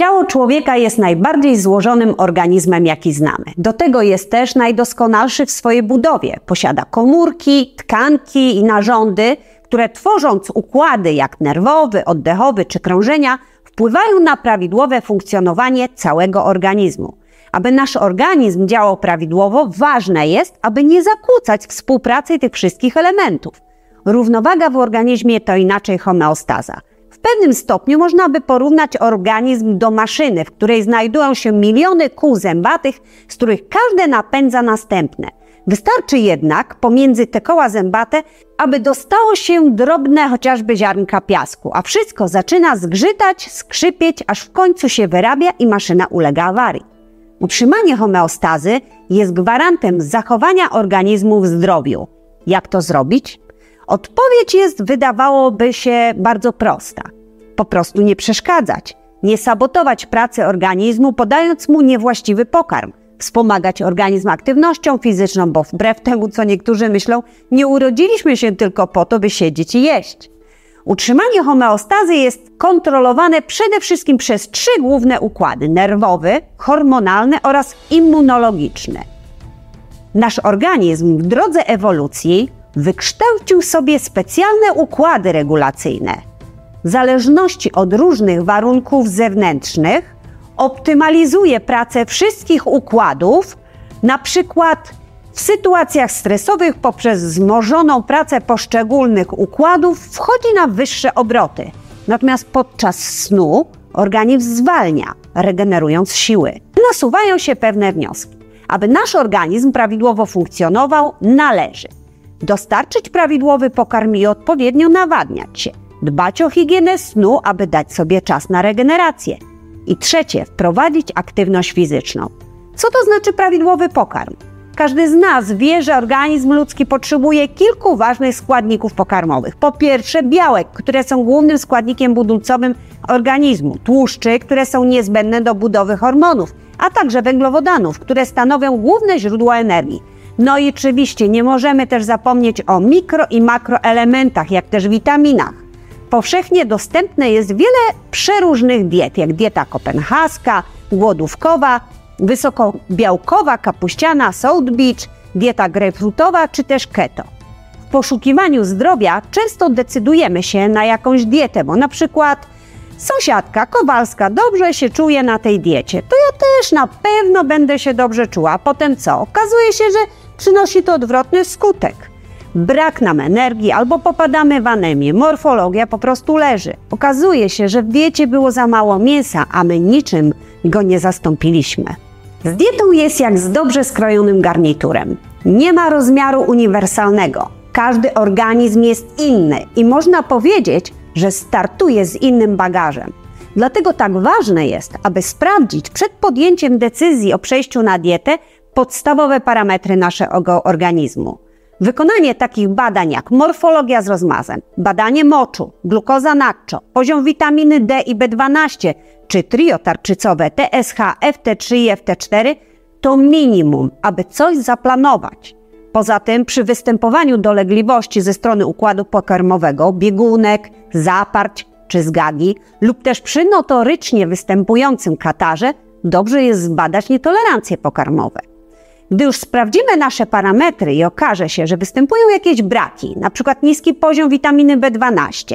Ciało człowieka jest najbardziej złożonym organizmem, jaki znamy. Do tego jest też najdoskonalszy w swojej budowie. Posiada komórki, tkanki i narządy, które tworząc układy jak nerwowy, oddechowy czy krążenia, wpływają na prawidłowe funkcjonowanie całego organizmu. Aby nasz organizm działał prawidłowo, ważne jest, aby nie zakłócać współpracy tych wszystkich elementów. Równowaga w organizmie to inaczej homeostaza. Pewnym stopniu można by porównać organizm do maszyny, w której znajdują się miliony kół zębatych, z których każde napędza następne. Wystarczy jednak pomiędzy te koła zębate, aby dostało się drobne chociażby ziarnka piasku, a wszystko zaczyna zgrzytać, skrzypieć, aż w końcu się wyrabia i maszyna ulega awarii. Utrzymanie homeostazy jest gwarantem zachowania organizmu w zdrowiu. Jak to zrobić? Odpowiedź jest, wydawałoby się, bardzo prosta. Po prostu nie przeszkadzać, nie sabotować pracy organizmu, podając mu niewłaściwy pokarm, wspomagać organizm aktywnością fizyczną, bo wbrew temu, co niektórzy myślą, nie urodziliśmy się tylko po to, by siedzieć i jeść. Utrzymanie homeostazy jest kontrolowane przede wszystkim przez trzy główne układy: nerwowy, hormonalny oraz immunologiczny. Nasz organizm w drodze ewolucji wykształcił sobie specjalne układy regulacyjne. W zależności od różnych warunków zewnętrznych optymalizuje pracę wszystkich układów, na przykład w sytuacjach stresowych poprzez wzmożoną pracę poszczególnych układów wchodzi na wyższe obroty. Natomiast podczas snu organizm zwalnia, regenerując siły. Nasuwają się pewne wnioski. Aby nasz organizm prawidłowo funkcjonował, należy dostarczyć prawidłowy pokarm i odpowiednio nawadniać się, dbać o higienę snu, aby dać sobie czas na regenerację. I trzecie, wprowadzić aktywność fizyczną. Co to znaczy prawidłowy pokarm? Każdy z nas wie, że organizm ludzki potrzebuje kilku ważnych składników pokarmowych. Po pierwsze, białek, które są głównym składnikiem budulcowym organizmu, tłuszczy, które są niezbędne do budowy hormonów, a także węglowodanów, które stanowią główne źródła energii. No i oczywiście nie możemy też zapomnieć o mikro i makroelementach, jak też witaminach. Powszechnie dostępne jest wiele przeróżnych diet, jak dieta kopenhaska, głodówkowa, wysokobiałkowa, kapuściana, South Beach, dieta grejpfrutowa czy też keto. W poszukiwaniu zdrowia często decydujemy się na jakąś dietę, bo na przykład sąsiadka Kowalska dobrze się czuje na tej diecie, to ja też na pewno będę się dobrze czuła. Potem co? Okazuje się, że przynosi to odwrotny skutek. Brak nam energii albo popadamy w anemię, morfologia po prostu leży. Okazuje się, że w diecie było za mało mięsa, a my niczym go nie zastąpiliśmy. Z dietą jest jak z dobrze skrojonym garniturem. Nie ma rozmiaru uniwersalnego. Każdy organizm jest inny i można powiedzieć, że startuje z innym bagażem. Dlatego tak ważne jest, aby sprawdzić przed podjęciem decyzji o przejściu na dietę podstawowe parametry naszego organizmu. Wykonanie takich badań jak morfologia z rozmazem, badanie moczu, glukoza natczo, poziom witaminy D i B12 czy trio tarczycowe TSH, FT3 i FT4 to minimum, aby coś zaplanować. Poza tym przy występowaniu dolegliwości ze strony układu pokarmowego, biegunek, zaparć czy zgagi lub też przy notorycznie występującym katarze dobrze jest zbadać nietolerancje pokarmowe. Gdy już sprawdzimy nasze parametry i okaże się, że występują jakieś braki, np. niski poziom witaminy B12,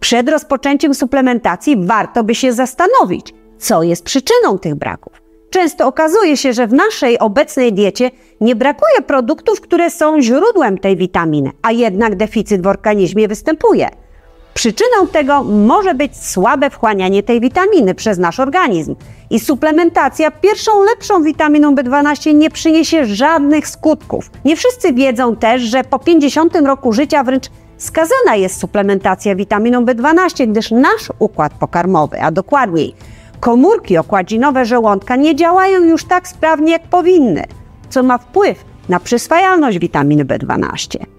przed rozpoczęciem suplementacji warto by się zastanowić, co jest przyczyną tych braków. Często okazuje się, że w naszej obecnej diecie nie brakuje produktów, które są źródłem tej witaminy, a jednak deficyt w organizmie występuje. Przyczyną tego może być słabe wchłanianie tej witaminy przez nasz organizm i suplementacja pierwszą lepszą witaminą B12 nie przyniesie żadnych skutków. Nie wszyscy wiedzą też, że po 50 roku życia wręcz skazana jest suplementacja witaminą B12, gdyż nasz układ pokarmowy, a dokładniej komórki okładzinowe żołądka nie działają już tak sprawnie jak powinny, co ma wpływ na przyswajalność witaminy B12.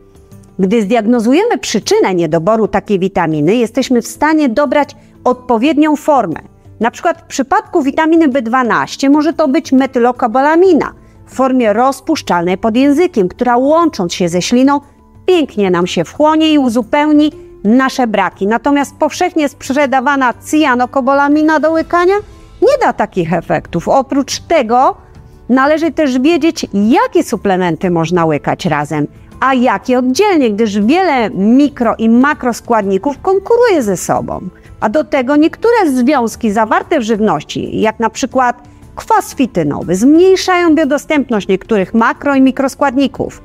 Gdy zdiagnozujemy przyczynę niedoboru takiej witaminy, jesteśmy w stanie dobrać odpowiednią formę. Na przykład w przypadku witaminy B12 może to być metylokobalamina w formie rozpuszczalnej pod językiem, która łącząc się ze śliną pięknie nam się wchłonie i uzupełni nasze braki. Natomiast powszechnie sprzedawana cyjanokobalamina do łykania nie da takich efektów. Oprócz tego należy też wiedzieć, jakie suplementy można łykać razem, a jakie oddzielnie, gdyż wiele mikro i makroskładników konkuruje ze sobą. A do tego niektóre związki zawarte w żywności, jak na przykład kwas fitynowy, zmniejszają biodostępność niektórych makro i mikroskładników.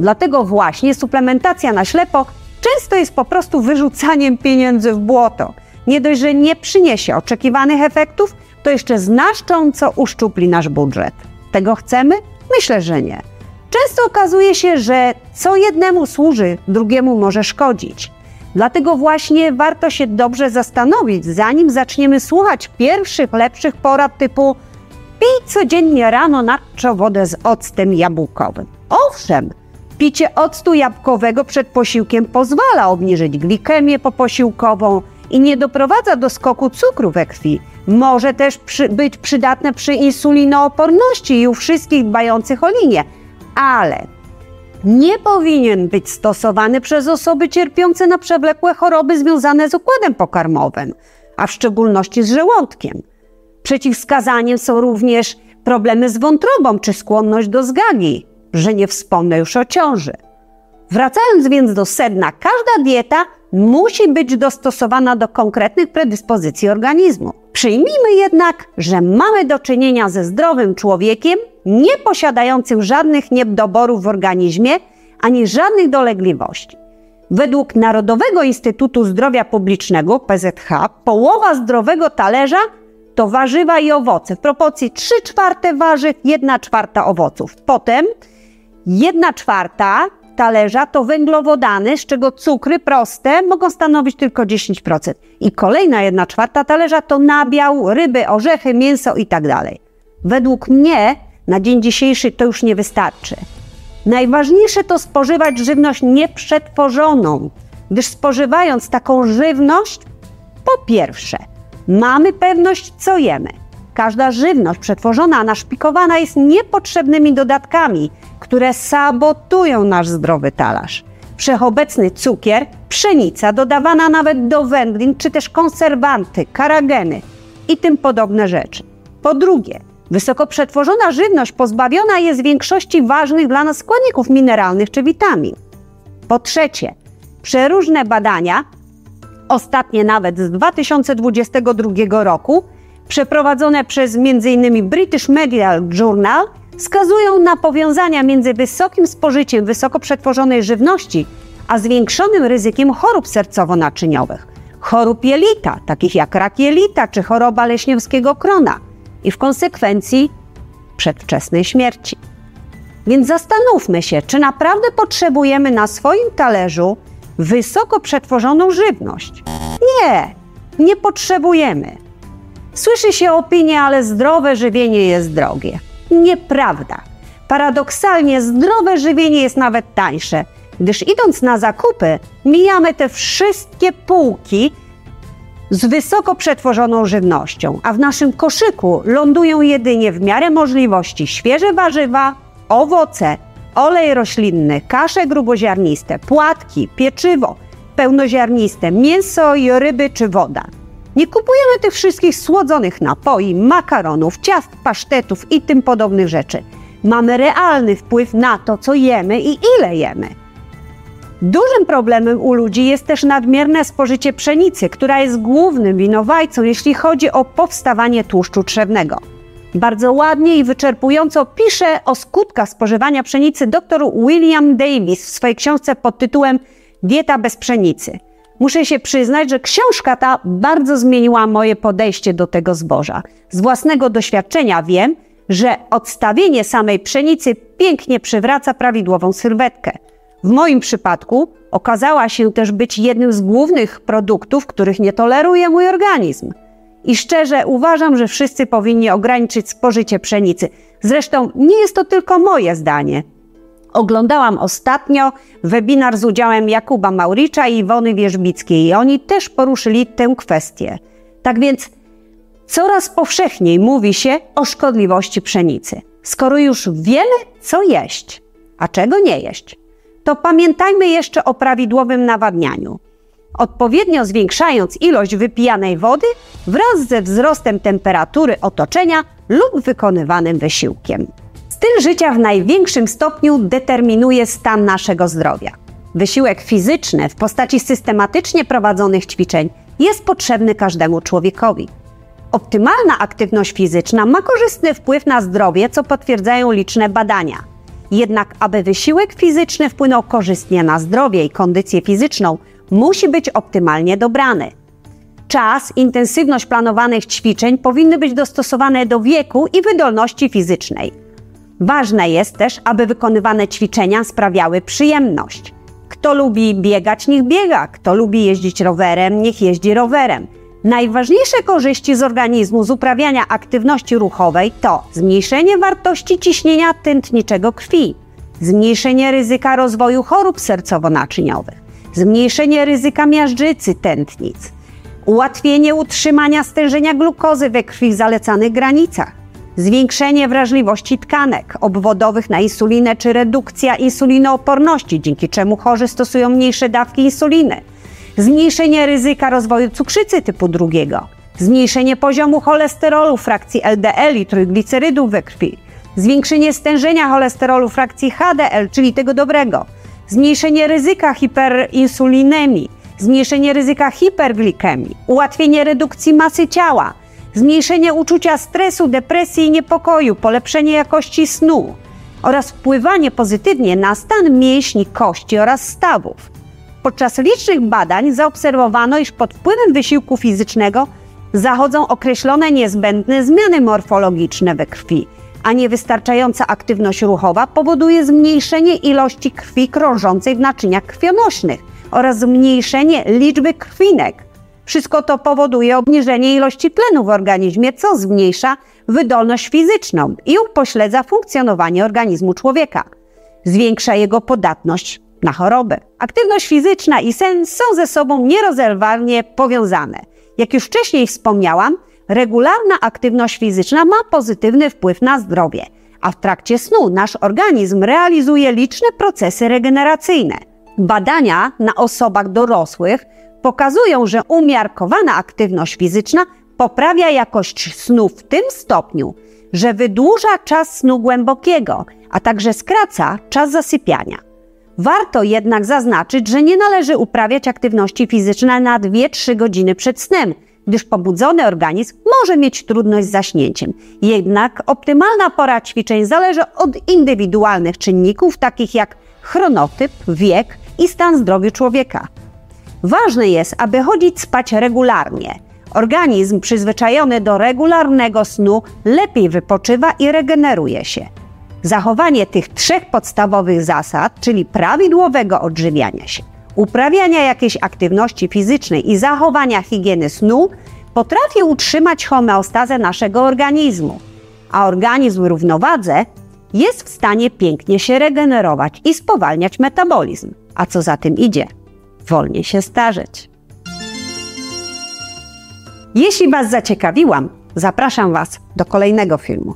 Dlatego właśnie suplementacja na ślepo często jest po prostu wyrzucaniem pieniędzy w błoto. Nie dość, że nie przyniesie oczekiwanych efektów, to jeszcze znacząco uszczupli nasz budżet. Tego chcemy? Myślę, że nie. Często okazuje się, że co jednemu służy, drugiemu może szkodzić. Dlatego właśnie warto się dobrze zastanowić, zanim zaczniemy słuchać pierwszych, lepszych porad typu pij codziennie rano nadczo wodę z octem jabłkowym. Owszem, picie octu jabłkowego przed posiłkiem pozwala obniżyć glikemię poposiłkową i nie doprowadza do skoku cukru we krwi. Może też przy, być przydatne przy insulinooporności i u wszystkich dbających o linię, ale nie powinien być stosowany przez osoby cierpiące na przewlekłe choroby związane z układem pokarmowym, a w szczególności z żołądkiem. Przeciwwskazaniem są również problemy z wątrobą czy skłonność do zgagi, że nie wspomnę już o ciąży. Wracając więc do sedna, każda dieta musi być dostosowana do konkretnych predyspozycji organizmu. Przyjmijmy jednak, że mamy do czynienia ze zdrowym człowiekiem, nie posiadającym żadnych niedoborów w organizmie ani żadnych dolegliwości. Według Narodowego Instytutu Zdrowia Publicznego PZH połowa zdrowego talerza to warzywa i owoce w proporcji 3 czwarte warzyw, 1 czwarta owoców. Potem 1 czwarta talerza to węglowodany, z czego cukry proste mogą stanowić tylko 10%. I kolejna 1 czwarta talerza to nabiał, ryby, orzechy, mięso itd. Tak Według mnie na dzień dzisiejszy to już nie wystarczy. Najważniejsze to spożywać żywność nieprzetworzoną, gdyż spożywając taką żywność, po pierwsze, mamy pewność, co jemy. Każda żywność przetworzona, naszpikowana jest niepotrzebnymi dodatkami, które sabotują nasz zdrowy talarz. Wszechobecny cukier, pszenica dodawana nawet do wędlin, czy też konserwanty, karageny i tym podobne rzeczy. Po drugie, wysoko przetworzona żywność pozbawiona jest większości ważnych dla nas składników mineralnych czy witamin. Po trzecie, przeróżne badania, ostatnie nawet z 2022 roku, przeprowadzone przez m.in. British Medical Journal, wskazują na powiązania między wysokim spożyciem wysoko przetworzonej żywności a zwiększonym ryzykiem chorób sercowo-naczyniowych, chorób jelita, takich jak rak jelita czy choroba leśniowskiego krona i w konsekwencji przedwczesnej śmierci. Więc zastanówmy się, czy naprawdę potrzebujemy na swoim talerzu wysoko przetworzoną żywność. Nie, nie potrzebujemy. Słyszy się opinie, ale zdrowe żywienie jest drogie. Nieprawda. Paradoksalnie zdrowe żywienie jest nawet tańsze, gdyż idąc na zakupy, mijamy te wszystkie półki z wysoko przetworzoną żywnością, a w naszym koszyku lądują jedynie w miarę możliwości świeże warzywa, owoce, olej roślinny, kasze gruboziarniste, płatki, pieczywo pełnoziarniste, mięso i ryby czy woda. Nie kupujemy tych wszystkich słodzonych napoi, makaronów, ciast, pasztetów i tym podobnych rzeczy. Mamy realny wpływ na to, co jemy i ile jemy. Dużym problemem u ludzi jest też nadmierne spożycie pszenicy, która jest głównym winowajcą, jeśli chodzi o powstawanie tłuszczu trzewnego. Bardzo ładnie i wyczerpująco pisze o skutkach spożywania pszenicy dr William Davis w swojej książce pod tytułem Dieta bez pszenicy. Muszę się przyznać, że książka ta bardzo zmieniła moje podejście do tego zboża. Z własnego doświadczenia wiem, że odstawienie samej pszenicy pięknie przywraca prawidłową sylwetkę. W moim przypadku okazała się też być jednym z głównych produktów, których nie toleruje mój organizm. I szczerze uważam, że wszyscy powinni ograniczyć spożycie pszenicy. Zresztą nie jest to tylko moje zdanie. Oglądałam ostatnio webinar z udziałem Jakuba Mauricza i Iwony Wierzbickiej i oni też poruszyli tę kwestię. Tak więc coraz powszechniej mówi się o szkodliwości pszenicy. Skoro już wiemy, co jeść, a czego nie jeść, to pamiętajmy jeszcze o prawidłowym nawadnianiu. odpowiednio zwiększając ilość wypijanej wody wraz ze wzrostem temperatury otoczenia lub wykonywanym wysiłkiem. Styl życia w największym stopniu determinuje stan naszego zdrowia. Wysiłek fizyczny w postaci systematycznie prowadzonych ćwiczeń jest potrzebny każdemu człowiekowi. Optymalna aktywność fizyczna ma korzystny wpływ na zdrowie, co potwierdzają liczne badania. Jednak, aby wysiłek fizyczny wpłynął korzystnie na zdrowie i kondycję fizyczną, musi być optymalnie dobrany. Czas, intensywność planowanych ćwiczeń powinny być dostosowane do wieku i wydolności fizycznej. Ważne jest też, aby wykonywane ćwiczenia sprawiały przyjemność. Kto lubi biegać, niech biega, kto lubi jeździć rowerem, niech jeździ rowerem. Najważniejsze korzyści z organizmu z uprawiania aktywności ruchowej to zmniejszenie wartości ciśnienia tętniczego krwi, zmniejszenie ryzyka rozwoju chorób sercowo-naczyniowych, zmniejszenie ryzyka miażdżycy tętnic, ułatwienie utrzymania stężenia glukozy we krwi w zalecanych granicach, zwiększenie wrażliwości tkanek obwodowych na insulinę czy redukcja insulinooporności, dzięki czemu chorzy stosują mniejsze dawki insuliny, zmniejszenie ryzyka rozwoju cukrzycy typu drugiego, zmniejszenie poziomu cholesterolu frakcji LDL i trójglicerydów we krwi, zwiększenie stężenia cholesterolu frakcji HDL, czyli tego dobrego, zmniejszenie ryzyka hiperinsulinemii, zmniejszenie ryzyka hiperglikemii, ułatwienie redukcji masy ciała, zmniejszenie uczucia stresu, depresji i niepokoju, polepszenie jakości snu oraz wpływanie pozytywnie na stan mięśni, kości oraz stawów. Podczas licznych badań zaobserwowano, iż pod wpływem wysiłku fizycznego zachodzą określone niezbędne zmiany morfologiczne we krwi, a niewystarczająca aktywność ruchowa powoduje zmniejszenie ilości krwi krążącej w naczyniach krwionośnych oraz zmniejszenie liczby krwinek. Wszystko to powoduje obniżenie ilości tlenu w organizmie, co zmniejsza wydolność fizyczną i upośledza funkcjonowanie organizmu człowieka. Zwiększa jego podatność na chorobę. Aktywność fizyczna i sen są ze sobą nierozerwalnie powiązane. Jak już wcześniej wspomniałam, regularna aktywność fizyczna ma pozytywny wpływ na zdrowie, a w trakcie snu nasz organizm realizuje liczne procesy regeneracyjne. Badania na osobach dorosłych pokazują, że umiarkowana aktywność fizyczna poprawia jakość snu w tym stopniu, że wydłuża czas snu głębokiego, a także skraca czas zasypiania. Warto jednak zaznaczyć, że nie należy uprawiać aktywności fizycznej na 2-3 godziny przed snem, gdyż pobudzony organizm może mieć trudność z zaśnięciem. Jednak optymalna pora ćwiczeń zależy od indywidualnych czynników, takich jak chronotyp, wiek i stan zdrowia człowieka. Ważne jest, aby chodzić spać regularnie. Organizm przyzwyczajony do regularnego snu lepiej wypoczywa i regeneruje się. Zachowanie tych trzech podstawowych zasad, czyli prawidłowego odżywiania się, uprawiania jakiejś aktywności fizycznej i zachowania higieny snu, potrafi utrzymać homeostazę naszego organizmu, a organizm równowadze jest w stanie pięknie się regenerować i spowalniać metabolizm. A co za tym idzie? Wolniej się starzeć. Jeśli Was zaciekawiłam, zapraszam Was do kolejnego filmu.